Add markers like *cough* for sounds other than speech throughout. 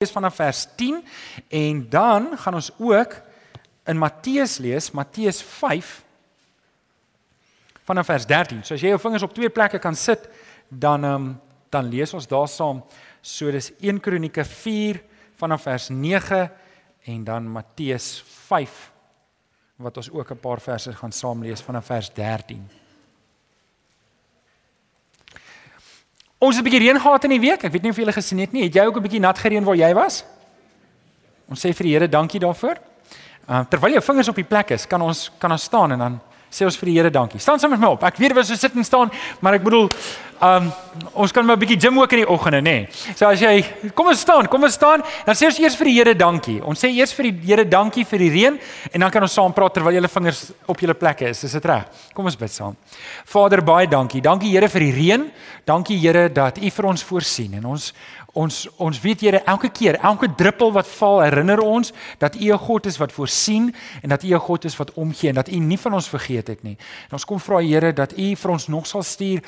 lees vanaf vers 10 en dan gaan ons ook in Matteus lees, Matteus 5 vanaf vers 13. So as jy jou vingers op twee plekke kan sit, dan um, dan lees ons daar saam. So dis 1 Kronieke 4 vanaf vers 9 en dan Matteus 5 wat ons ook 'n paar verse gaan saam lees vanaf vers 13. Ons het 'n bietjie reën gehad in die week. Ek weet nie of julle gesien het nie. Het jy ook 'n bietjie nat gereën waar jy was? Ons sê vir die Here dankie daarvoor. Uh, terwyl jou vingers op die plek is, kan ons kan ons staan en dan sê ons vir die Here dankie. Staan saam met my op. Ek weet jy was so sit en staan, maar ek bedoel Um ons kan maar 'n bietjie gym ook in die oggende, nê. Nee. So as jy kom ons staan, kom ons staan, dan sê ons eers vir die Here dankie. Ons sê eers vir die Here dankie vir die reën en dan kan ons saam praat terwyl julle vingers op julle plekke is. Is dit reg? Kom ons bid saam. Vader, baie dankie. Dankie Here vir die reën. Dankie Here dat U vir ons voorsien en ons Ons ons weet Here elke keer, elke druppel wat val herinner ons dat U 'n God is wat voorsien en dat U 'n God is wat omgee en dat U nie van ons vergeet het nie. En ons kom vra Here dat U vir ons nog sal stuur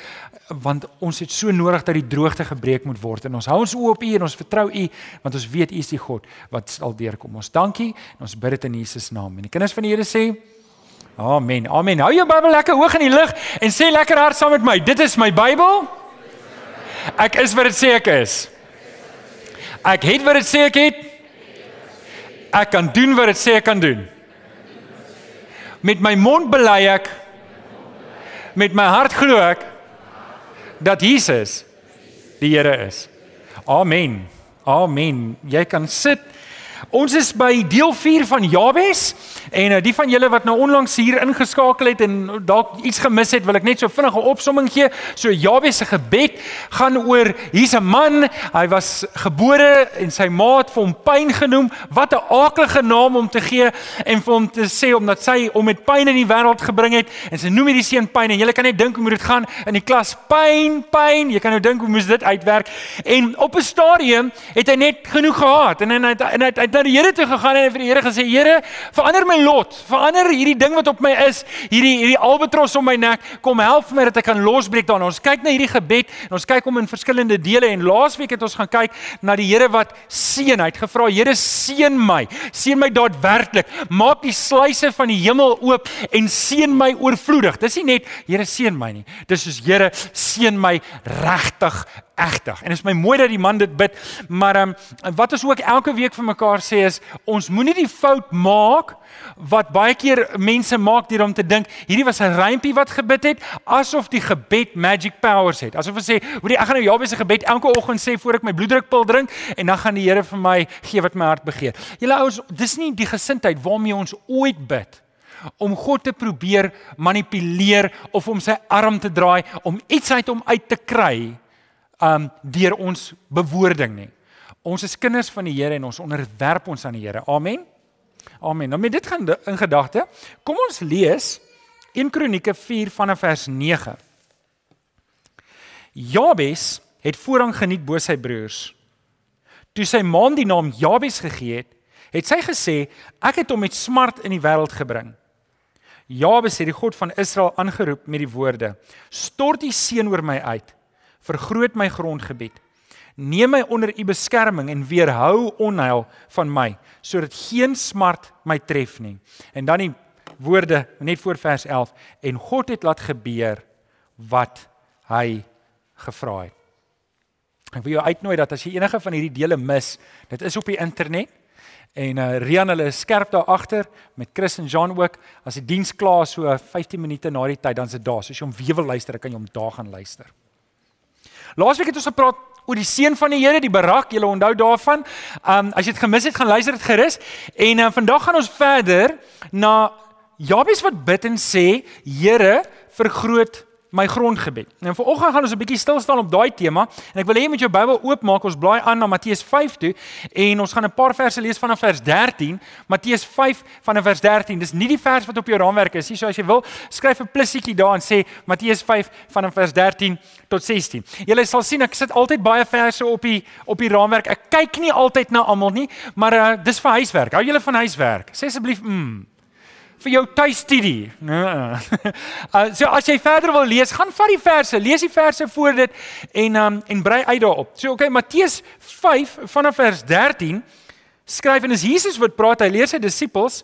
want ons het so nodig dat die droogte gebreek moet word en ons hou ons oë op U en ons vertrou U want ons weet U is die God wat sal deurkom. Ons dankie en ons bid dit in Jesus naam. En die kinders van die Here sê Amen. Amen. Hou jou Bybel lekker hoog in die lug en sê lekker hard saam met my. Dit is my Bybel. Ek is wat dit sê ek is. Ek het wat dit sê ek het. Ek kan doen wat dit sê ek kan doen. Met my mond bely ek met my hart glo ek dat Jesus die Here is. Amen. Amen. Jy kan sit. Ons is by deel 4 van Jabes en uh, die van julle wat nou onlangs hier ingeskakel het en dalk iets gemis het, wil ek net so vinnige opsomming gee. So Jabes se gebed gaan oor hier's 'n man, hy was gebore en sy ma het vir hom pyn genoem. Wat 'n aaklige naam om te gee en vir hom te sê omdat sy hom met pyn in die wêreld gebring het en sy noem hierdie seun pyn en jy kan net dink hoe moet dit gaan in die klas pyn, pyn. Jy kan nou dink hoe moes dit uitwerk. En op 'n stadium het hy net genoeg gehad en en hy en hy het na die Here toe gegaan en vir die Here gesê: "Here, verander my lot. Verander hierdie ding wat op my is, hierdie hierdie albatros om my nek. Kom help my dat ek kan losbreek daarna." Ons kyk na hierdie gebed en ons kyk hom in verskillende dele en laasweek het ons gaan kyk na die Here wat seën. Hy het gevra: "Here, seën my. Seën my daadwerklik. Maak die sluise van die hemel oop en seën my oorvloedig." Dis nie net Here seën my nie. Dis soos Here seën my regtig egtig. En dit is my mooi dat die man dit bid, maar ehm um, wat ons ook elke week vir mekaar sê is ons moenie die fout maak wat baie keer mense maak deur om te dink hierdie was 'n rympie wat gebid het asof die gebed magic powers het. Asof hulle sê, "Hoekom ek gaan nou Jabes se gebed elke oggend sê voor ek my bloeddrukpil drink en dan gaan die Here vir my gee wat my hart begeer." Julle ouens, dis nie die gesindheid waarmee ons ooit bid om God te probeer manipuleer of om sy arm te draai om iets uit hom uit te kry um deur ons bewoording nie. Ons is kinders van die Here en ons onderwerp ons aan die Here. Amen. Amen. Nou met dit gaan in gedagte, kom ons lees 1 Kronieke 4 vanaf vers 9. Jabes het voorrang geniet bo sy broers. Toe sy ma die naam Jabes gegee het, het sy gesê ek het hom met smart in die wêreld gebring. Jabes het die God van Israel aangeroep met die woorde: Stort die seën oor my uit vergroot my grondgebied. Neem my onder u beskerming en weerhou onheil van my sodat geen smart my tref nie. En dan die woorde net voor vers 11 en God het laat gebeur wat hy gevra het. Ek wil jou uitnooi dat as jy enige van hierdie dele mis, dit is op die internet en uh, Rian hulle is skerp daar agter met Chris en Jean ook. As die diens klaar so 15 minute na die tyd dan se daar. So as jy hom weer wil luister, kan jy hom daar gaan luister. Laasweek het ons gepraat oor die seën van die Here, die barak, jy onthou daarvan. Um as jy dit gemis het, gaan luister dit gerus. En uh, vandag gaan ons verder na Jabes wat bid en sê, Here, vergroot my grondgebed. Nou vanoggend gaan ons 'n bietjie stil staan op daai tema en ek wil hê jy moet jou Bybel oopmaak. Ons blaai aan na Matteus 5 toe en ons gaan 'n paar verse lees vanaf vers 13. Matteus 5 vanaf vers 13. Dis nie die vers wat op jou raamwerk is nie. So as jy wil, skryf 'n plussietjie daar en sê Matteus 5 vanaf vers 13 tot 16. Jy sal sien ek sit altyd baie verse op die op die raamwerk. Ek kyk nie altyd na almal nie, maar uh, dis vir huiswerk. Hou julle van huiswerk. Sê asseblief mm vir jou tuistudie. *laughs* Uh, so as jy verder wil lees, gaan vat die verse, lees die verse voor dit en um, en brei uit daarop. So okay, Matteus 5 vanaf vers 13 skryf en is Jesus wat praat, hy leer sy disippels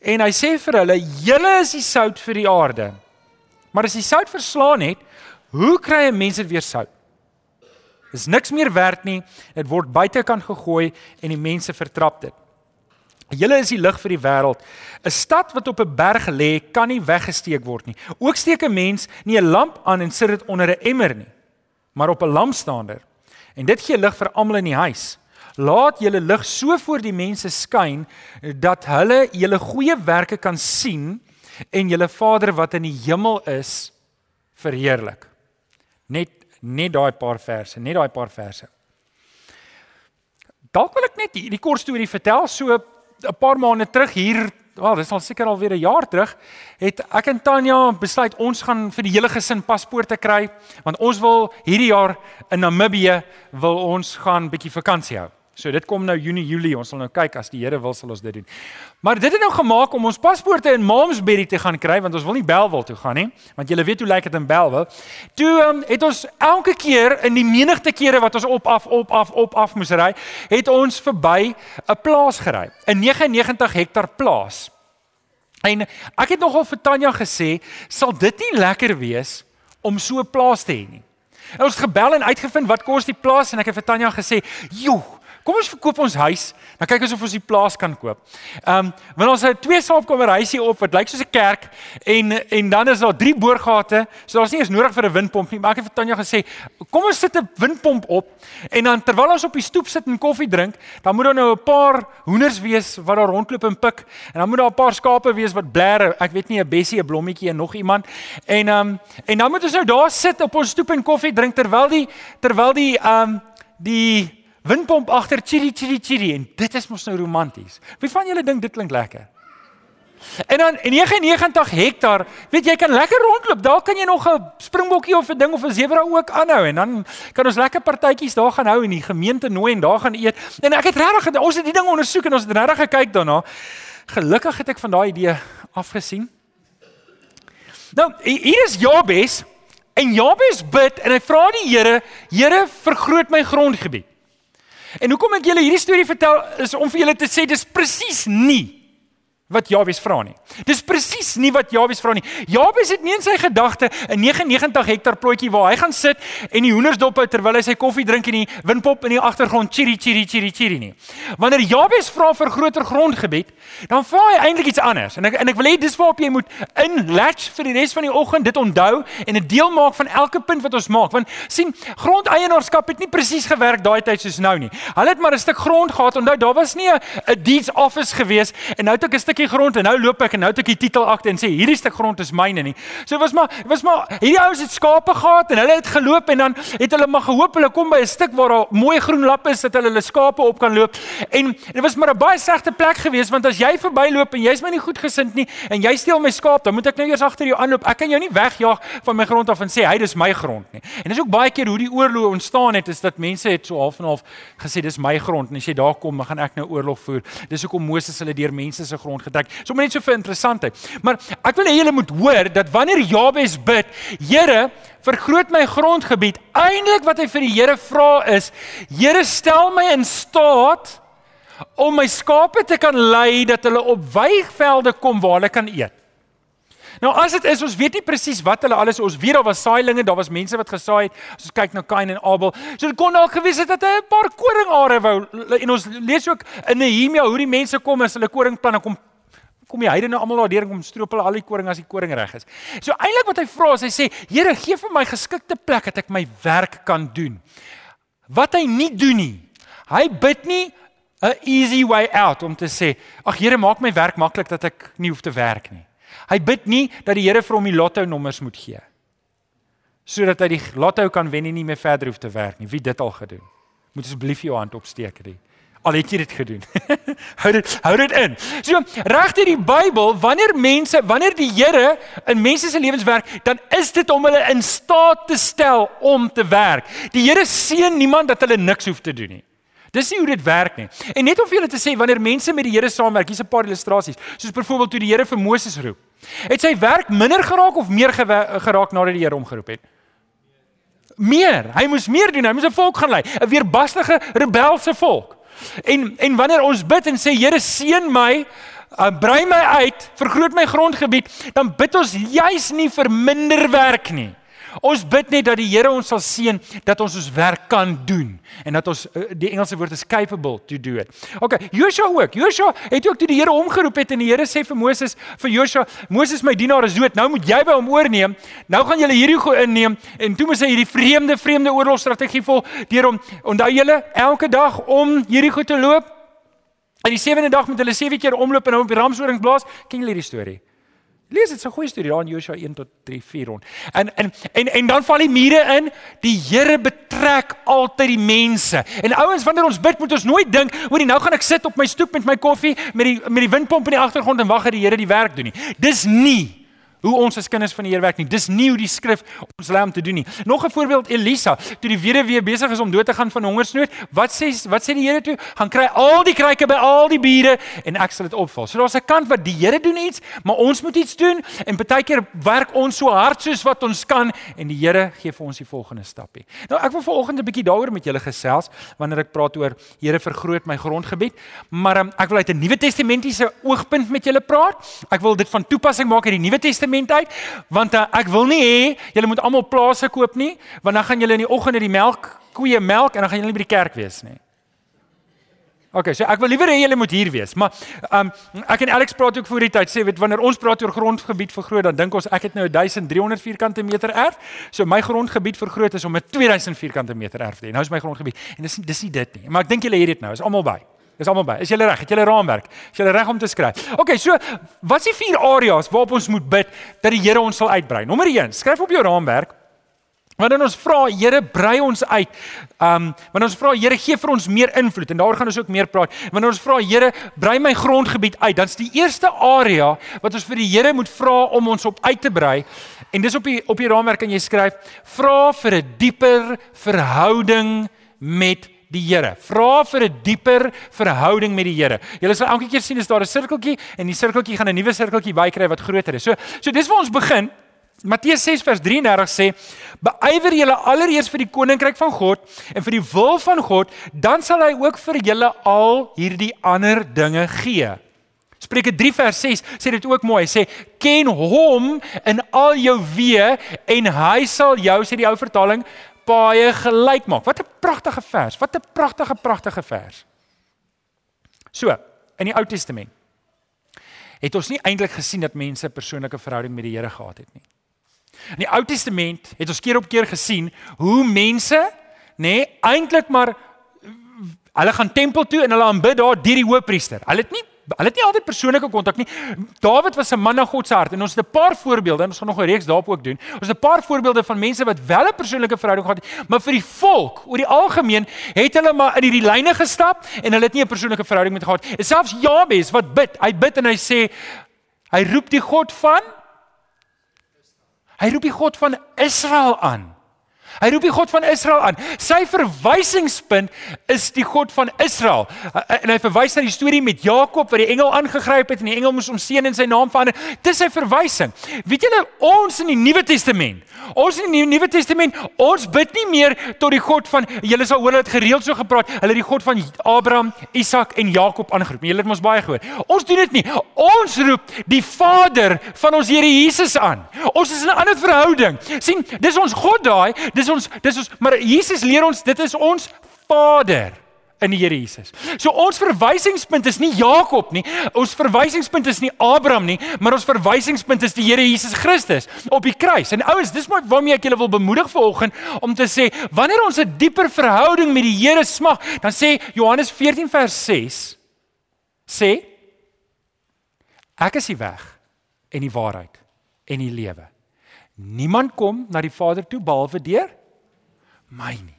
en hy sê vir hulle: "Julle is die sout vir die aarde." Maar as die sout verslaan het, hoe kry 'n mens dit weer sout? Dis niks meer werd nie. Dit word buitekant gegooi en die mense vertrap dit. Julle is die lig vir die wêreld. 'n Stad wat op 'n berg lê, kan nie weggesteek word nie. Ook steek 'n mens nie 'n lamp aan en sit dit onder 'n emmer nie, maar op 'n lampstander. En dit gee lig vir almal in die huis. Laat julle lig so voor die mense skyn dat hulle julle goeie werke kan sien en julle Vader wat in die hemel is verheerlik. Net net daai paar verse, net daai paar verse. Dalk wil ek net hierdie kort storie vertel so 'n paar maande terug hier, wel, dis al seker al weer 'n jaar terug, het ek en Tanya besluit ons gaan vir die hele gesin paspoorte kry want ons wil hierdie jaar in Namibië wil ons gaan bietjie vakansie hou. So dit kom nou Junie Julie, ons sal nou kyk as die Here wil sal ons dit doen. Maar dit het nou gemaak om ons paspoorte in Malmesbury te gaan kry want ons wil nie Belwel toe gaan nie, want julle weet hoe lyk dit in Belwel. Toe um, het ons elke keer in die menigte kere wat ons op af op af op af moes ry, het ons verby 'n plaas gery, 'n 99 hektar plaas. En ek het nogal vir Tanya gesê, sal dit nie lekker wees om so 'n plaas te hê nie. Ons het gebel en uitgevind wat kos die plaas en ek het vir Tanya gesê, "Joe, Kom ons verkoop ons huis, dan kyk ons of ons die plaas kan koop. Ehm, um, want ons het twee slaapkamer huisie op wat lyk soos 'n kerk en en dan is daar drie boorgate, so daar's nie eens nodig vir 'n windpomp nie. Maar ek het vir Tanya gesê, kom ons sit 'n windpomp op en dan terwyl ons op die stoep sit en koffie drink, dan moet daar nou 'n paar hoenders wees wat daar rondloop en pik en dan moet daar 'n paar skape wees wat blare. Ek weet nie 'n bessie, 'n blommetjie en nog iemand. En ehm um, en dan moet ons nou daar sit op ons stoep en koffie drink terwyl die terwyl die ehm um, die windpomp agter chili chili chili en dit is mos nou romanties. Wie van julle dink dit klink lekker? En dan 99 hektaar, weet jy kan lekker rondloop. Daar kan jy nog 'n springbokkie of 'n ding of 'n sebra ook aanhou en dan kan ons lekker partytjies daar gaan hou en die gemeente nooi en daar gaan eet. En ek het regtig ons het die ding ondersoek en ons het regtig gekyk daarna. Gelukkig het ek van daai idee afgesien. Nou, hier is Jabes en Jabes bid en hy vra die Here, Here vergroot my grondgebied. En hoekom ek julle hierdie storie vertel is om vir julle te sê dis presies nie wat Jabes vra nie. Dis presies nie wat Jabes vra nie. Jabes het nie in sy gedagte 'n 99 hektar plotjie waar hy gaan sit en die hoenders dop hou terwyl hy sy koffie drink en die windpop in die agtergrond chiri chiri chiri chiri nie. Wanneer Jabes vra vir groter grondgebied, dan vra hy eintlik iets anders. En ek en ek wil hê dis waarop jy moet inlatch vir die res van die oggend dit onthou en 'n deel maak van elke punt wat ons maak. Want sien, grondeienaarskap het nie presies gewerk daai tyd soos nou nie. Hulle het maar 'n stuk grond gehad. Onthou, daar was nie 'n deeds office gewees en nou het ek 'n stuk stukkie grond en nou loop ek en nou het ek die titelakte en sê hierdie stuk grond is myne nie. So was maar was maar hierdie ouens het skape gehad en hulle het geloop en dan het hulle maar gehoop hulle kom by 'n stuk waar daar mooi groen lap is dat hulle hulle skape op kan loop. En dit was maar 'n baie slegte plek geweest want as jy verbyloop en jy's my nie goed gesind nie en jy steel my skaap, dan moet ek nou eers agter jou aanloop. Ek kan jou nie wegjaag van my grond af en sê hy dis my grond nie. En dis ook baie keer hoe die oorlog ontstaan het is dat mense het so half en half gesê dis my grond en as jy daar kom, dan gaan ek nou oorlog voer. Dis hoekom Moses hulle deur mense se grond getrek. So net so vir interessantheid. Maar ek wil hê julle moet hoor dat wanneer Jabes bid, Here, vergroot my grondgebied. Eindelik wat hy vir die Here vra is, Here, stel my in staat om my skape te kan lei dat hulle op weivelde kom waar hulle kan eet. Nou as dit is ons weet nie presies wat hulle alles ons weet daar was saailinge, daar was mense wat gesaai het. As ons kyk na Kain en Abel, so dit kon dalk gewees het dat hy 'n paar koringare wou en ons lees ook in Nehemia hoe die mense kom as hulle koringplanne kom kom die heidene almal daar deur en kom stroop hulle al die koring as die koring reg is. So eintlik wat hy vra is hy sê, Here, gee vir my geskikte plek dat ek my werk kan doen. Wat hy nie doen nie. Hy bid nie 'n easy way out om te sê, ag Here, maak my werk maklik dat ek nie hoef te werk nie. Hy bid nie dat die Here vir hom die lotto nommers moet gee. Sodat hy die lotto kan wen en nie meer verder hoef te werk nie. Wie dit al gedoen? Moet asseblief jou hand opsteek hierdie. Al het jy dit gedoen. *laughs* hou dit hou dit in. So regte die Bybel, wanneer mense, wanneer die Here in mense se lewens werk, dan is dit om hulle in staat te stel om te werk. Die Here seën niemand dat hulle niks hoef te doen nie. Dis nie hoe dit werk nie. En net om vir julle te sê wanneer mense met die Here saamwerk, hier's 'n paar illustrasies. Soos byvoorbeeld toe die Here vir Moses roep. Het sy werk minder geraak of meer geraak nadat die Here hom geroep het? Meer. Hy moes meer doen. Hy moes 'n volk gaan lei, 'n weerbarstige, rebelse volk. En en wanneer ons bid en sê Here seën my, uh, brei my uit, vergroot my grondgebied, dan bid ons juis nie vir minder werk nie. Ons bid net dat die Here ons sal seën dat ons ons werk kan doen en dat ons eh, die Engelse woord is capable to do it. Okay, Joshua ook. Joshua het ook toe die Here omgeroep het en die Here sê vir Moses vir Joshua, Moses my dienaar is dood. Nou moet jy by hom oorneem. Nou gaan julle hierdie go inneem en toe moet hy hierdie vreemde vreemde oorlogstrategie vol deur hom onthou julle elke dag om hierdie go te loop. En die sewende dag moet hulle sewe keer omloop en hom op die ramshoring blaas. Ken julle hierdie storie? Lees dit, 'n goeie storie daar in Josua 1 tot 3 4 rond. En en en en dan val die mure in. Die Here betrek altyd die mense. En ouens, wanneer ons bid, moet ons nooit dink, hoorie, nou gaan ek sit op my stoep met my koffie met die met die windpomp in die agtergrond en wag dat die Here die werk doen nie. Dis nie hoe ons as kinders van die Here werk nie. Dis nie hoe die skrif ons lei om te doen nie. Nog 'n voorbeeld Elisa, toe die weduwee besig is om dood te gaan van hongersnood, wat sê wat sê die Here toe? Gaan kry al die kruike by al die bure en ek sal dit opvul. So daar's 'n kant wat die Here doen iets, maar ons moet iets doen en baie keer werk ons so hard soos wat ons kan en die Here gee vir ons die volgende stapie. Nou ek wil vanoggend 'n bietjie daaroor met julle gesels wanneer ek praat oor Here vergroot my grondgebied, maar um, ek wil uit 'n Nuwe Testamentiese oogpunt met julle praat. Ek wil dit van toepassing maak in die Nuwe Testament testament uit want uh, ek wil nie hê julle moet almal plase koop nie want dan gaan julle in die oggende die melk koeie melk en dan gaan julle nie by die kerk wees nie. OK, so ek wil liewer hê julle moet hier wees, maar um ek en Alex praat ook voor die tyd sê weet wanneer ons praat oor grondgebied vergroot dan dink ons ek het nou 1300 vierkante meter erf. So my grondgebied vergroot is om 'n 2000 vierkante meter erf te hê. Nou is my grondgebied en dis dis nie dit nie. Maar ek dink julle het dit nou. Is almal by. Dis almal by. Is julle reg? Het julle raamwerk? Is julle reg om te skryf? OK, so wat is die vier areas waarop ons moet bid dat die Here ons sal uitbrei? Nommer 1, skryf op jou raamwerk. Wanneer ons vra, Here, brei ons uit. Um, wanneer ons vra, Here, gee vir ons meer invloed en daar gaan ons ook meer praat. Wanneer ons vra, Here, brei my grondgebied uit, dan's die eerste area wat ons vir die Here moet vra om ons op uit te brei. En dis op die op die raamwerk kan jy skryf: Vra vir 'n dieper verhouding met die Here. Vra vir 'n dieper verhouding met die Here. Jy sal elke keer sien as daar 'n sirkeltjie en die sirkeltjie gaan 'n nuwe sirkeltjie bykry wat groter is. So so dis waar ons begin. Matteus 6 vers 33 sê: "Beywer julle allereers vir die koninkryk van God en vir die wil van God, dan sal hy ook vir julle al hierdie ander dinge gee." Spreuke 3 vers 6 sê dit ook mooi. Hy sê: "Ken hom in al jou weë en hy sal jou," sê die ou vertaling, paaie gelyk maak. Wat 'n pragtige vers. Wat 'n pragtige pragtige vers. So, in die Ou Testament het ons nie eintlik gesien dat mense 'n persoonlike verhouding met die Here gehad het nie. In die Ou Testament het ons keer op keer gesien hoe mense, nê, nee, eintlik maar hulle gaan tempel toe en hulle aanbid daar deur die hoofpriester. Hulle het nie Hulle het nie altyd persoonlike kontak nie. Dawid was 'n man na God se hart en ons het 'n paar voorbeelde en ons gaan nog 'n reeks daarop ook doen. Ons het 'n paar voorbeelde van mense wat wel 'n persoonlike verhouding gehad het, maar vir die volk oor die algemeen het hulle maar in hierdie lyne gestap en hulle het nie 'n persoonlike verhouding met gehad. En selfs Jabes wat bid, hy bid en hy sê hy roep die God van Hy roep die God van Israel aan. Hy roep die God van Israel aan. Sy verwysingspunt is die God van Israel. En hy verwys na die storie met Jakob wat die engel aangegryp het en die engel moes hom seën en sy naam verander. Dis sy verwysing. Weet julle ons in die Nuwe Testament. Ons in die Nuwe Testament, ons bid nie meer tot die God van julle sal hoor dit gereeld so gepraat. Hulle die God van Abraham, Isak en Jakob aangeroep. Julle het mos baie gehoor. Ons doen dit nie. Ons roep die Vader van ons Here Jesus aan. Ons is in 'n ander verhouding. sien, dis ons God daai. Dis is ons dis ons maar Jesus leer ons dit is ons Vader in die Here Jesus. So ons verwysingspunt is nie Jakob nie. Ons verwysingspunt is nie Abraham nie, maar ons verwysingspunt is die Here Jesus Christus op die kruis. En ouens, dis maar waarmee ek julle wil bemoedig vanoggend om te sê, wanneer ons 'n dieper verhouding met die Here smag, dan sê Johannes 14 vers 6 sê ek is die weg en die waarheid en die lewe. Niemand kom na die Vader toe behalwe deur my nie.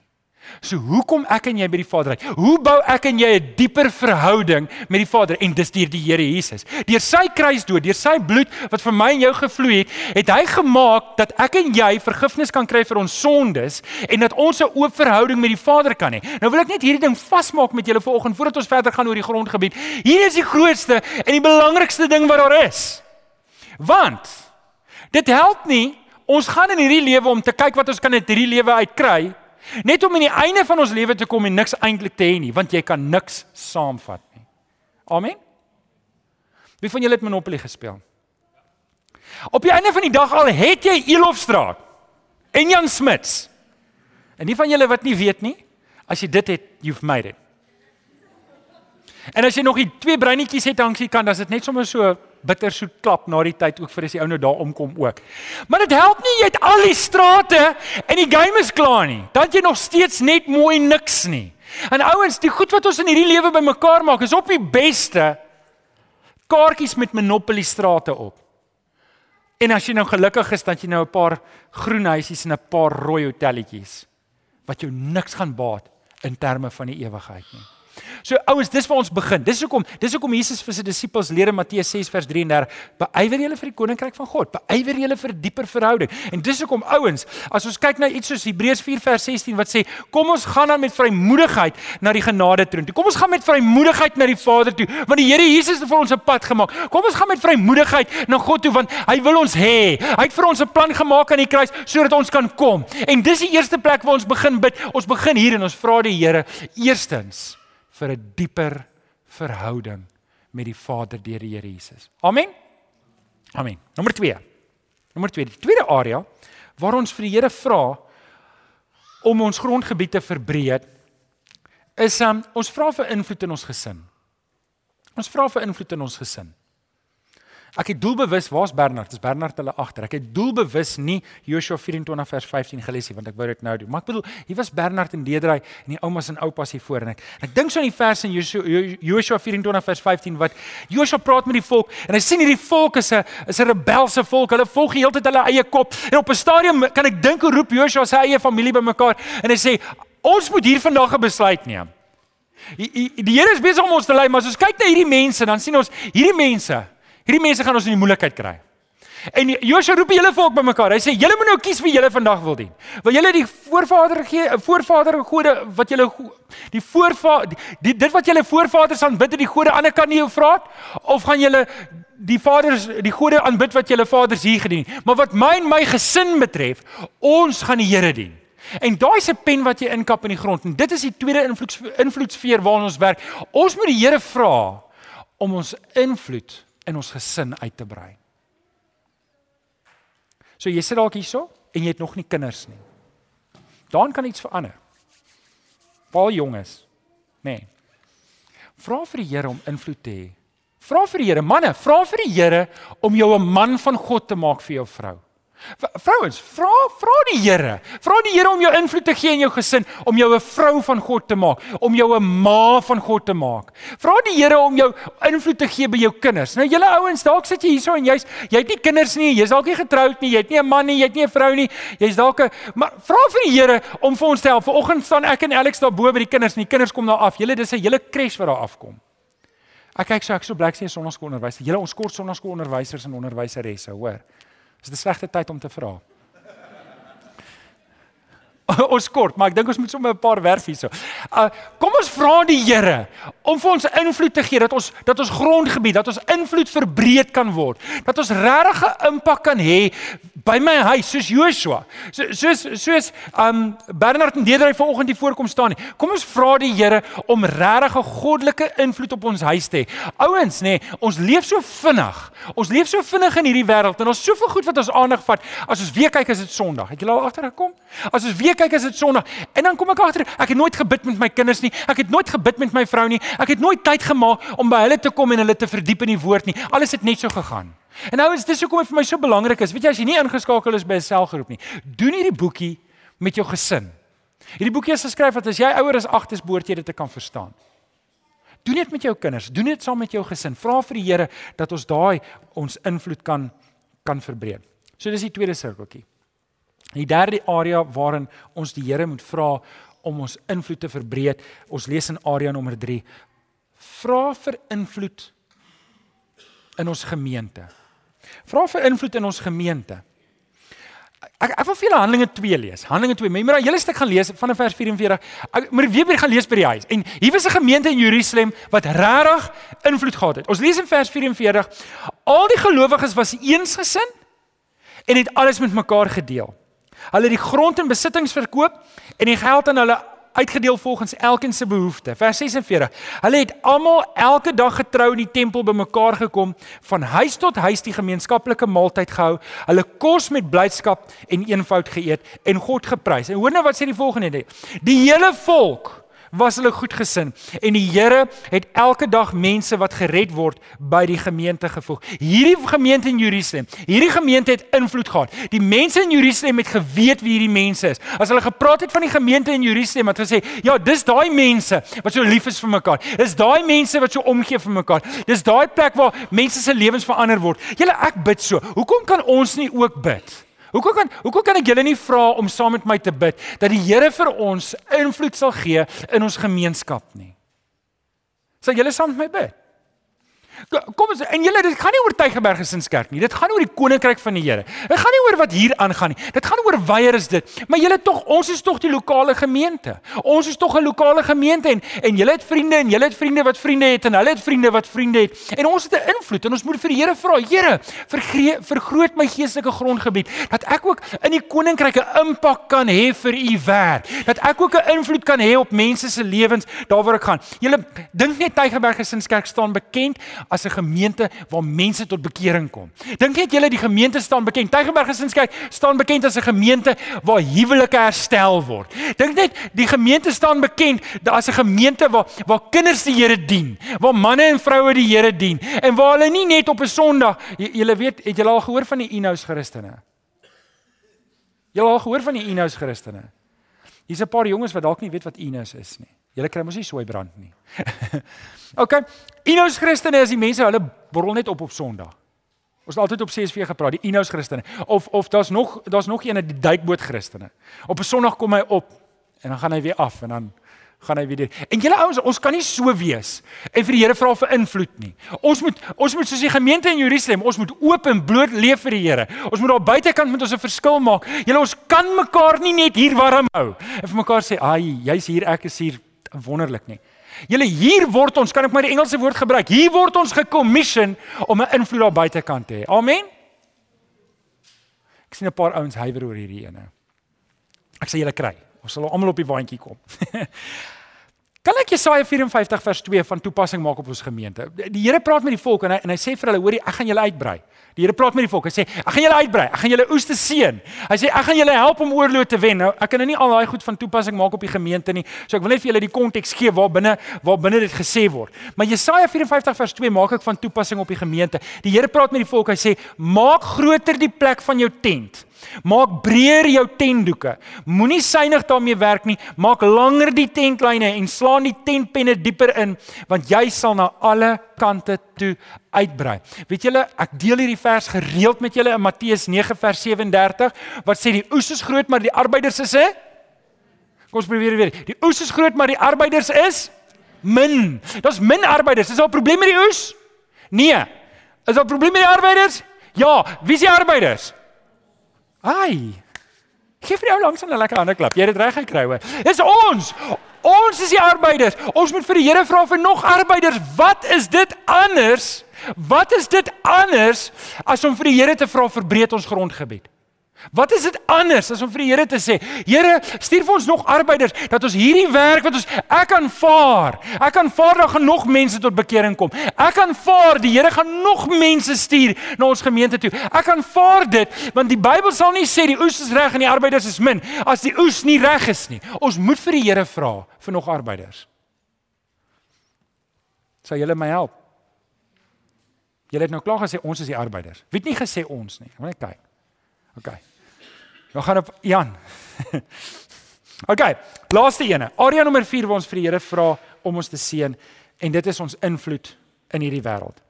So hoe kom ek en jy by die Vader uit? Hoe bou ek en jy 'n dieper verhouding met die Vader en dis deur die Here Jesus. Deur sy kruisdood, deur sy bloed wat vir my en jou gevloei het, het hy gemaak dat ek en jy vergifnis kan kry vir ons sondes en dat ons 'n oop verhouding met die Vader kan hê. Nou wil ek net hierdie ding vasmaak met julle vanoggend voordat ons verder gaan oor die grondgebied. Hier is die grootste en die belangrikste ding wat daar is. Want dit help nie ons gaan in hierdie lewe om te kyk wat ons kan uit hierdie lewe uitkry Net om aan die einde van ons lewe te kom en niks eintlik te hê nie, want jy kan niks saamvat nie. Amen. Wie van julle het Monopoly gespeel? Op die einde van die dag al het jy Elofstraat en Jan Smits. En die van julle wat nie weet nie, as jy dit het, you've made it. En as jy nog die twee breinetjies het aan die kant, dan is dit net sommer so bittersoet klap na die tyd ook vir as die ou nou daar omkom ook. Maar dit help nie jy het al die strate en die game is klaar nie. Dan jy nog steeds net mooi niks nie. En ouens, die goed wat ons in hierdie lewe bymekaar maak is op die beste kaartjies met Monopoly strate op. En as jy nou gelukkig is dat jy nou 'n paar groen huisies en 'n paar rooi hotelletjies wat jou niks gaan baat in terme van die ewigheid nie. So ouens, dis waar ons begin. Dis hoekom, dis hoekom Jesus vir sy disippels leer in Matteus 6 vers 33, beywer julle vir die koninkryk van God, beywer julle vir dieper verhouding. En dis hoekom ouens, as ons kyk na iets soos Hebreërs 4 vers 16 wat sê, kom ons gaan dan met vrymoedigheid na die genade troon toe. Kom ons gaan met vrymoedigheid na die Vader toe, want die Here Jesus het vir ons 'n pad gemaak. Kom ons gaan met vrymoedigheid na God toe want hy wil ons hê. Hy het vir ons 'n plan gemaak aan die kruis sodat ons kan kom. En dis die eerste plek waar ons begin bid. Ons begin hier en ons vra die Here eerstens vir 'n dieper verhouding met die Vader deur die Here Jesus. Amen. Amen. Nommer 2. Nommer 2, die tweede area waar ons vir die Here vra om ons grondgebied te verbreek is um, ons vra vir invloed in ons gesin. Ons vra vir invloed in ons gesin. Ek het doelbewus, waar's Bernard? Dis Bernard hulle agter. Ek het doelbewus nie Joshua 24 vers 15 gelees nie, want ek wou dit nou doen. Maar ek bedoel, hier was Bernard en Deedrey en die oumas en oupas hier voor en ek en ek dink so aan die vers in Joshua, Joshua 24 vers 15 wat Joshua praat met die volk en hy sien hierdie volk is 'n is 'n rebelse volk. Hulle volg heeltyd hulle eie kop. En op 'n stadium kan ek dink hoe roep Joshua sy eie familie bymekaar en hy sê ons moet hier vandag 'n besluit neem. Die, die Here is besig om ons te lei, maar as ons kyk na hierdie mense, dan sien ons hierdie mense Hierdie mense gaan ons in die moeilikheid kry. En Josua roep hele volk bymekaar. Hy sê julle moet nou kies wie julle vandag wil dien. Wil julle die voorvader gee, 'n voorvader gode wat julle die voorvader dit wat julle voorvaders aanbid het die gode aan die ander kant nie vra of gaan julle die vaders die gode aanbid wat julle vaders hier gedien. Maar wat my en my gesin betref, ons gaan die Here dien. En daai se pen wat jy inkap in die grond en dit is die tweede invloeds invloedsfeer waarna ons werk. Ons moet die Here vra om ons invloed in ons gesin uit te brei. So jy sit dalk hierso en jy het nog nie kinders nie. Dan kan iets verander. Paal jonges. Nee. Vra vir die Here om invloed te hê. Vra vir die Here, manne, vra vir die Here om jou 'n man van God te maak vir jou vrou. Vrouens, vra vra die Here. Vra die Here om jou invloed te gee in jou gesin, om jou 'n vrou van God te maak, om jou 'n ma van God te maak. Vra die Here om jou invloed te gee by jou kinders. Nou julle ouens, dalk sit jy hierso en jy's jy het nie kinders nie, jy's dalk nie getroud nie, jy het nie 'n man nie, jy het nie 'n vrou nie. Jy's dalk 'n maar vra vir die Here om vir ons te help. Vanoggend staan ek en Alex daar bo by die kinders en die kinders kom daar af. Julle dis 'n hele crash wat daar afkom. Ek kyk so ek so blik sê sonnaskoolonderwys. Julle ons kort sonnaskoolonderwysers en onderwyseresse, hoor. Dis 'n slegte tyd om te vra. *laughs* ons kort, maar ek dink ons moet sommer 'n paar vers hierso. Uh kom ons vra die Here om vir ons invloed te gee dat ons dat ons grondgebied, dat ons invloed verbreed kan word. Dat ons regtig 'n impak kan hê by my huis soos Joshua. So, soos soos um Bernard en Deedrey vanoggend hier voorkom staan nie. Kom ons vra die Here om regtig 'n goddelike invloed op ons huis te hê. Ouens, nê, nee, ons leef so vinnig. Ons leef so vinnig in hierdie wêreld en ons soveel goed wat ons aandag vat. As ons weer kyk is dit Sondag. Het julle al agtergekom? As ons weer kyk is dit Sondag. En dan kom ek agter, ek het nooit gebid met my kinders nie. Ek het nooit gebid met my vrou nie. Ek het nooit tyd gemaak om by hulle te kom en hulle te verdiep in die woord nie. Alles het net so gegaan. En nou is dis hoekom dit vir my so belangrik is. Weet jy as jy nie ingeskakel is by 'n selgroep nie, doen hierdie boekie met jou gesin. Hierdie boekie is geskryf dat as jy ouer as 8 is, behoort jy dit te kan verstaan. Doen dit met jou kinders, doen dit saam met jou gesin. Vra vir die Here dat ons daai ons invloed kan kan verbreek. So dis die tweede sirkeltjie. Die derde area waarin ons die Here moet vra om ons invloed te verbreek. Ons lees in area nommer 3. Vra vir invloed in ons gemeente. Vra vir invloed in ons gemeente. Ek ek wil vir julle Handelinge 2 lees. Handelinge 2. Maar jy hele stuk gaan lees vanaf vers 44. Ek moet weer weer gaan lees by die huis. En hier was 'n gemeente in Jerusalem wat regtig invloed gehad het. Ons lees in vers 44. Al die gelowiges was eensgesind en het alles met mekaar gedeel. Hulle het die grond en besittings verkoop en die geld aan hulle uitgedeel volgens elkeen se behoefte. Vers 46. Hulle het almal elke dag getrou in die tempel bymekaar gekom, van huis tot huis die gemeenskaplike maaltyd gehou, hulle kos met blydskap en eenvoud geëet en God geprys. En hoor nou wat sê die volgende: Die hele volk was hulle goedgesin en die Here het elke dag mense wat gered word by die gemeente gevoeg. Hierdie gemeente in Jerusalem, hierdie gemeente het invloed gehad. Die mense in Jerusalem het geweet wie hierdie mense is. As hulle gepraat het van die gemeente in Jerusalem, het hulle gesê, "Ja, dis daai mense wat so lief is vir mekaar. Dis daai mense wat so omgee vir mekaar. Dis daai plek waar mense se lewens verander word." Julle ek bid so. Hoekom kan ons nie ook bid? Hoekom kan hoekom kan ek julle nie vra om saam met my te bid dat die Here vir ons invloed sal gee in ons gemeenskap nie? Sal julle saam met my bid? Kom ons en julle dit gaan nie oor Tygerberg Gesinskerk nie. Dit gaan oor die koninkryk van die Here. Dit gaan nie oor wat hier aangaan nie. Dit gaan oor weier is dit. Maar julle tog ons is tog die lokale gemeente. Ons is tog 'n lokale gemeente en en julle het vriende en julle het vriende wat vriende het en hulle het vriende wat vriende het. En ons het 'n invloed en ons moet vir die Here vra, Here, vergroot my geestelike grondgebied dat ek ook in die koninkryk 'n impak kan hê vir u werk. Dat ek ook 'n invloed kan hê op mense se lewens daar waar ek gaan. Julle dink net Tygerberg Gesinskerk staan bekend as 'n gemeente waar mense tot bekering kom. Dink net julle die gemeente staan bekend. Tygerberg Gesinskerk staan bekend as 'n gemeente waar huwelike herstel word. Dink net die gemeente staan bekend as 'n gemeente waar waar kinders die Here dien, waar manne en vroue die Here dien en waar hulle nie net op 'n Sondag, julle weet, het julle al gehoor van die Inous Christene? Julle al gehoor van die Inous Christene? Hier's 'n paar jonges wat dalk nie weet wat Inous is nie. Julle kry mos nie sooi brand nie. *laughs* OK. Inous Christene is die mense hulle borrel net op op Sondag. Ons het altyd op CSV gepraat, die Inous Christene. Of of daar's nog daar's nog een die duikboot Christene. Op 'n Sondag kom hy op en dan gaan hy weer af en dan gaan hy weer. En julle ouens, ons kan nie so wees en vir die Here vra vir invloed nie. Ons moet ons moet soos die gemeente in Jerusalem, ons moet oop en bloot leef vir die Here. Ons moet daar buitekant met ons 'n verskil maak. Julle ons kan mekaar nie net hier warm hou en vir mekaar sê, "Ag, jy's hier, ek is hier." Wonderlik nie. Julle hier word ons, kan ek maar die Engelse woord gebruik. Hier word ons gekommission om 'n invloed daar buitekant te hê. Amen. Ek sien 'n paar ouens huiwer oor hierdie ene. Ek sê julle kry. Ons sal almal op die waantjie kom. *laughs* kan ek Jesaja 54 vers 2 van toepassing maak op ons gemeente? Die Here praat met die volk en hy en hy sê vir hulle, hoorie, ek gaan julle uitbrei. Die Here praat met die volk. Hy sê, "Ek gaan julle uitbrei. Ek gaan julle oes te seën." Hy sê, "Ek gaan julle help om oorlog te wen." Nou, ek kan nou nie al daai goed van toepassing maak op die gemeente nie. So ek wil net vir julle die konteks gee waar binne waar binne dit gesê word. Maar Jesaja 54 vers 2 maak ek van toepassing op die gemeente. Die Here praat met die volk. Hy sê, "Maak groter die plek van jou tent." Maak breër jou tentdoeke. Moenie suinig daarmee werk nie. Maak langer die tentlyne en slaan die tentpenne dieper in want jy sal na alle kante toe uitbrei. Weet julle, ek deel hierdie vers gereeld met julle in Matteus 9 vers 37 wat sê die oes is groot maar die arbeiders is hè? Kom ons probeer weer. Die oes is groot maar die arbeiders is min. Daar's min arbeiders. Is daar 'n probleem met die oes? Nee. Is daar 'n probleem met die arbeiders? Ja, wie is die arbeiders? Ai. Geef vir jou langs 'n lekker hande klap. Jy het dit reg gekry hoor. Dis ons. Ons is die arbeiders. Ons moet vir die Here vra vir nog arbeiders. Wat is dit anders? Wat is dit anders as om vir die Here te vra vir breed ons grondgebied? Wat is dit anders as om vir die Here te sê, Here, stuur vir ons nog arbeiders dat ons hierdie werk wat ons ek aanvaar. Ek aanvaar dat nog mense tot bekering kom. Ek aanvaar die Here gaan nog mense stuur na ons gemeente toe. Ek aanvaar dit want die Bybel sal nie sê die oes is reg en die arbeiders is min as die oes nie reg is nie. Ons moet vir die Here vra vir nog arbeiders. Sal julle my help? Julle het nou klaar gesê ons is die arbeiders. Wie het nie gesê ons nie? Moet net kyk. OK. Nou gaan op Jan. *laughs* OK, laaste ene. Area nommer 4 waar ons vir die Here vra om ons te seën en dit is ons invloed in hierdie wêreld.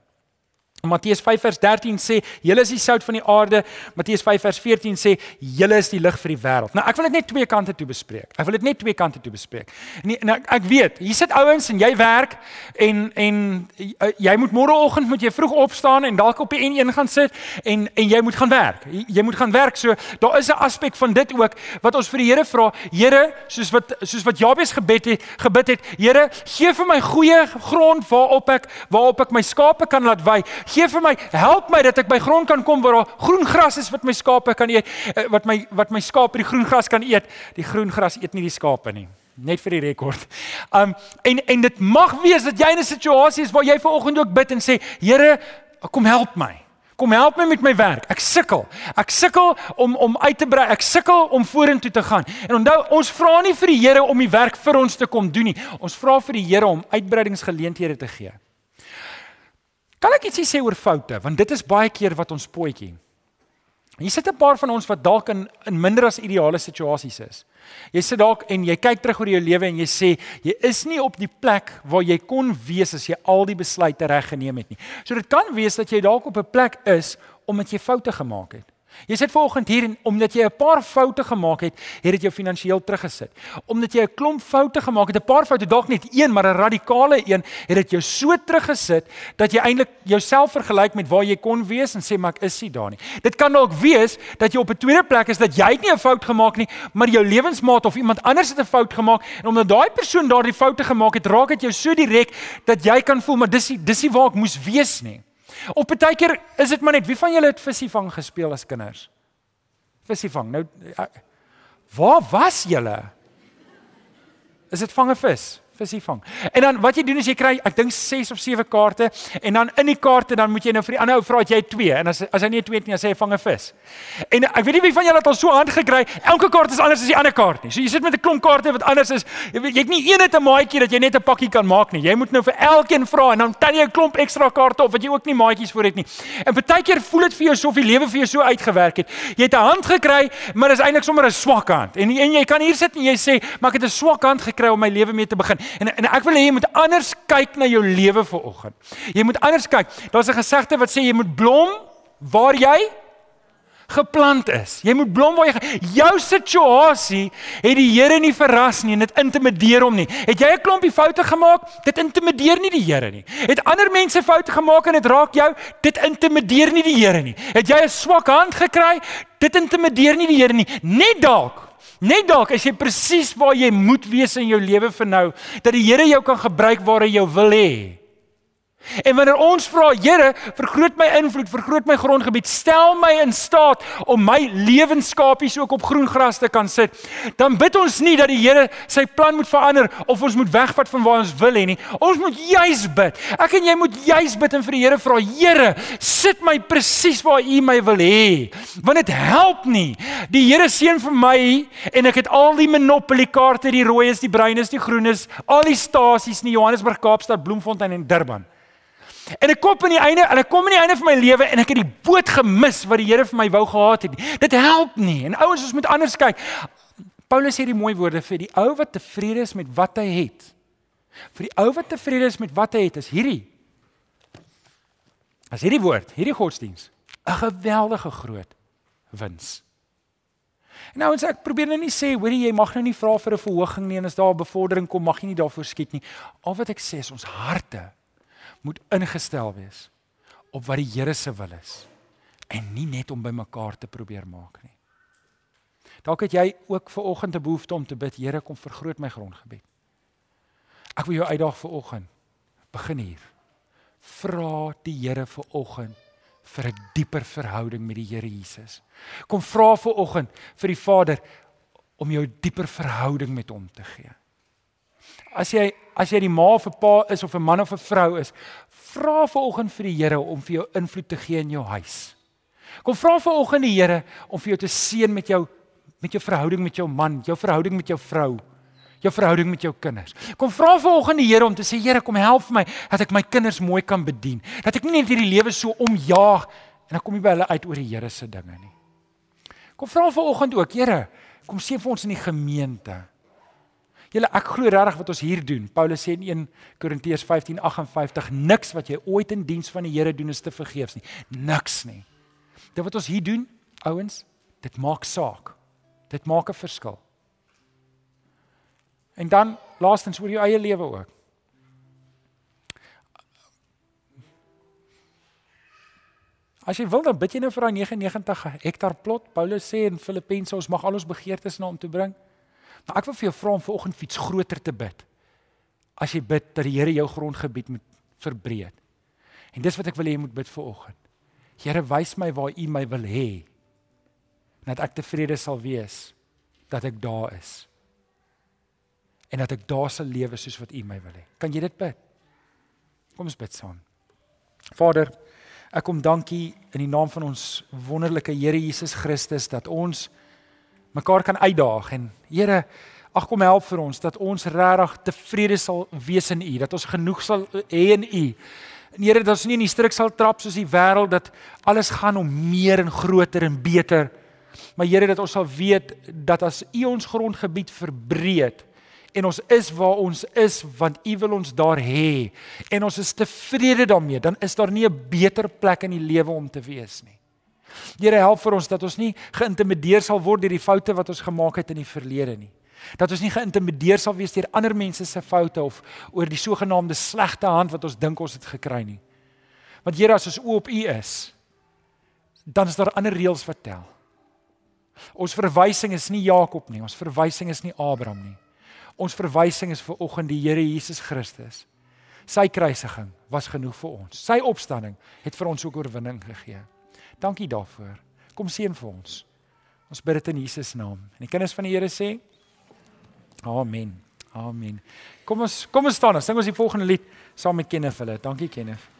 Matteus 5 vers 13 sê julle is die sout van die aarde. Matteus 5 vers 14 sê julle is die lig vir die wêreld. Nou ek wil dit net twee kante toe bespreek. Ek wil dit net twee kante toe bespreek. En, en ek, weet, hier sit ouens en jy werk en en jy moet môreoggend moet jy vroeg opstaan en dalk op die N1 gaan sit en en jy moet gaan werk. Jy, moet gaan werk. So daar is 'n aspek van dit ook wat ons vir die Here vra. Here, soos wat soos wat Jabes gebed het, gebid het, Here, gee vir my goeie grond waarop ek waarop ek my skape kan laat wei Gee vir my, help my dat ek by grond kan kom waar daar groen gras is wat my skape kan eet, eh, wat my wat my skape die groen gras kan eet. Die groen gras eet nie die skape nie. Net vir die rekord. Um en en dit mag wees dat jy in 'n situasie is waar jy vanoggend ook bid en sê, Here, kom help my. Kom help my met my werk. Ek sukkel. Ek sukkel om om uit te brei. Ek sukkel om vorentoe te gaan. En onthou, ons vra nie vir die Here om die werk vir ons te kom doen nie. Ons vra vir die Here om uitbreidingsgeleenthede te gee. Kan ek ietsie sê oor foute want dit is baie keer wat ons potjie. Hier sit 'n paar van ons wat dalk in in minder as ideale situasies is. Jy sit dalk en jy kyk terug oor jou lewe en jy sê jy is nie op die plek waar jy kon wees as jy al die besluite reg geneem het nie. So dit kan wees dat jy dalk op 'n plek is omdat jy foute gemaak het. Jy sit vanoggend hier en omdat jy 'n paar foute gemaak het, het dit jou finansiëel teruggesit. Omdat jy 'n klomp foute gemaak het, 'n paar foute, dalk net een, maar 'n radikale een, het dit jou so teruggesit dat jy eintlik jouself vergelyk met waar jy kon wees en sê maar ek is nie daar nie. Dit kan dalk wees dat jy op 'n tweede plek is dat jy nie 'n fout gemaak nie, maar jou lewensmaat of iemand anders het 'n fout gemaak en omdat daai persoon daardie foute gemaak het, raak dit jou so direk dat jy kan voel maar dis dis nie waar ek moes wees nie. Of baie keer is dit maar net wie van julle het vissivang gespeel as kinders? Vissivang. Nou ja, waar was julle? Is dit vange vis? Visie vang. En dan wat jy doen is jy kry ek dink 6 of 7 kaarte en dan in die kaarte dan moet jy nou vir die ander ou vra as jy 2 en as as hy nie 2 het nie dan sê hy vang 'n vis. En ek weet nie wie van julle het al so hand gekry. Elke kaart is anders as die ander kaart nie. So jy sit met 'n klomp kaarte wat anders is. Jy het nie een net 'n maatjie dat jy net 'n pakkie kan maak nie. Jy moet nou vir elkeen vra en dan tel jy 'n klomp ekstra kaarte op wat jy ook nie maatjies vir het nie. En baie keer voel dit vir jou asof die lewe vir jou so uitgewerk het. Jy het 'n hand gekry, maar dit is eintlik sommer 'n swak hand. En en jy kan hier sit en jy sê, "Maar ek het 'n swak hand gekry om my lewe mee te begin." En en ek wil hê jy moet anders kyk na jou lewe vanoggend. Jy moet anders kyk. Daar's 'n gesegde wat sê jy moet blom waar jy geplant is. Jy moet blom waar jy jou situasie het die Here nie verras nie en dit intimideer hom nie. Het jy 'n klompie foute gemaak? Dit intimideer nie die Here nie. Het ander mense foute gemaak en dit raak jou? Dit intimideer nie die Here nie. Het jy 'n swak hand gekry? Dit intimideer nie die Here nie. Net dalk Net dalk as jy presies waar jy moet wees in jou lewe vir nou, dat die Here jou kan gebruik waar hy jou wil hê. En wanneer ons vra, Here, vergroot my invloed, vergroot my grondgebied, stel my in staat om my lewenskapies ook op groen gras te kan sit, dan bid ons nie dat die Here sy plan moet verander of ons moet wegvat van waar ons wil hê nie. Ons moet juis bid. Ek en jy moet juis bid en vir die Here vra, Here, sit my presies waar U my wil hê. Want dit help nie. Die Here seën vir my en ek het al die monopoly kaarte, die rooi is, die bruin is, die groen is, al die stasies in Johannesburg, Kaapstad, Bloemfontein en Durban. En ek kom aan die einde en ek kom aan die einde van my lewe en ek het die boot gemis wat die Here vir my wou gehad het. Dit help nie. En ouens, ons moet anders kyk. Paulus sê die mooi woorde vir die ou wat tevrede is met wat hy het. Vir die ou wat tevrede is met wat hy het, is hierdie. As hierdie woord, hierdie godsdiens, 'n geweldige groot wins. Nou ons ek probeer nou nie sê hoorie jy mag nou nie vra vir 'n verhoging nie en as daar 'n bevordering kom mag jy nie daarvoor skiet nie. Al wat ek sê is ons harte moet ingestel wees op wat die Here se wil is en nie net om by mekaar te probeer maak nie. Dalk het jy ook ver oggend 'n behoefte om te bid, Here kom vergroot my grondgebied. Ek wil jou uitdaag vir oggend. Begin hier. Vra die Here vir oggend vir 'n dieper verhouding met die Here Jesus. Kom vra vir oggend vir die Vader om jou dieper verhouding met hom te gee. As jy as jy die ma of 'n pa is of 'n man of 'n vrou is, vra vanoggend vir die Here om vir jou invloed te gee in jou huis. Kom vra vanoggend die Here om vir jou te seën met jou met jou verhouding met jou man, jou verhouding met jou vrou, jou verhouding met jou kinders. Kom vra vanoggend die Here om te sê Here, kom help my dat ek my kinders mooi kan bedien. Dat ek nie net hierdie lewe so omjaag en dan kom jy by hulle uit oor die Here se dinge nie. Kom vra vanoggend ook, Here, kom seën vir ons in die gemeente. Julle ek glo regtig wat ons hier doen. Paulus sê in 1 Korintiërs 15:58 niks wat jy ooit in diens van die Here doen is te vergeefs nie. Niks nie. Dit wat ons hier doen, ouens, dit maak saak. Dit maak 'n verskil. En dan laastens oor jou eie lewe ook. As jy wil dan bid jy nou vir daai 99 hektaar plot. Paulus sê in Filippense ons mag al ons begeertes na hom toe bring. Maar ek wil vir jou vra om vanoggend iets groter te bid. As jy bid dat die Here jou grondgebied moet verbreek. En dis wat ek wil hê jy moet bid vanoggend. Here, wys my waar U my wil hê. Dat ek tevrede sal wees dat ek daar is en dat ek daar sal lewe soos wat U my wil hê. Kan jy dit bid? Kom ons bid saam. Vader, ek kom dankie in die naam van ons wonderlike Here Jesus Christus dat ons mekaar kan uitdaag en Here, ag kom help vir ons dat ons regtig tevrede sal wees in U, dat ons genoeg sal hê in U. En Here, dat ons nie in die struik sal trap soos die wêreld dat alles gaan om meer en groter en beter. Maar Here, dat ons sal weet dat as U ons grondgebied verbreek, en ons is waar ons is want U wil ons daar hê en ons is tevrede daarmee dan is daar nie 'n beter plek in die lewe om te wees nie. Here help vir ons dat ons nie geïntimideer sal word deur die foute wat ons gemaak het in die verlede nie. Dat ons nie geïntimideer sal wees deur ander mense se foute of oor die sogenaamde slegte hand wat ons dink ons het gekry nie. Want Here as ons oop U is, dan is daar ander reëls wat tel. Ons verwysing is nie Jakob nie, ons verwysing is nie Abraham nie. Ons verwysing is vir oggend die Here Jesus Christus. Sy kruisiging was genoeg vir ons. Sy opstanding het vir ons ook oorwinning gegee. Dankie daarvoor. Kom seën vir ons. Ons bid dit in Jesus naam. En die kinders van die Here sê: Amen. Amen. Kom ons kom ons staan, ons sing ons die volgende lied saam met Kenneth hulle. Dankie Kenneth.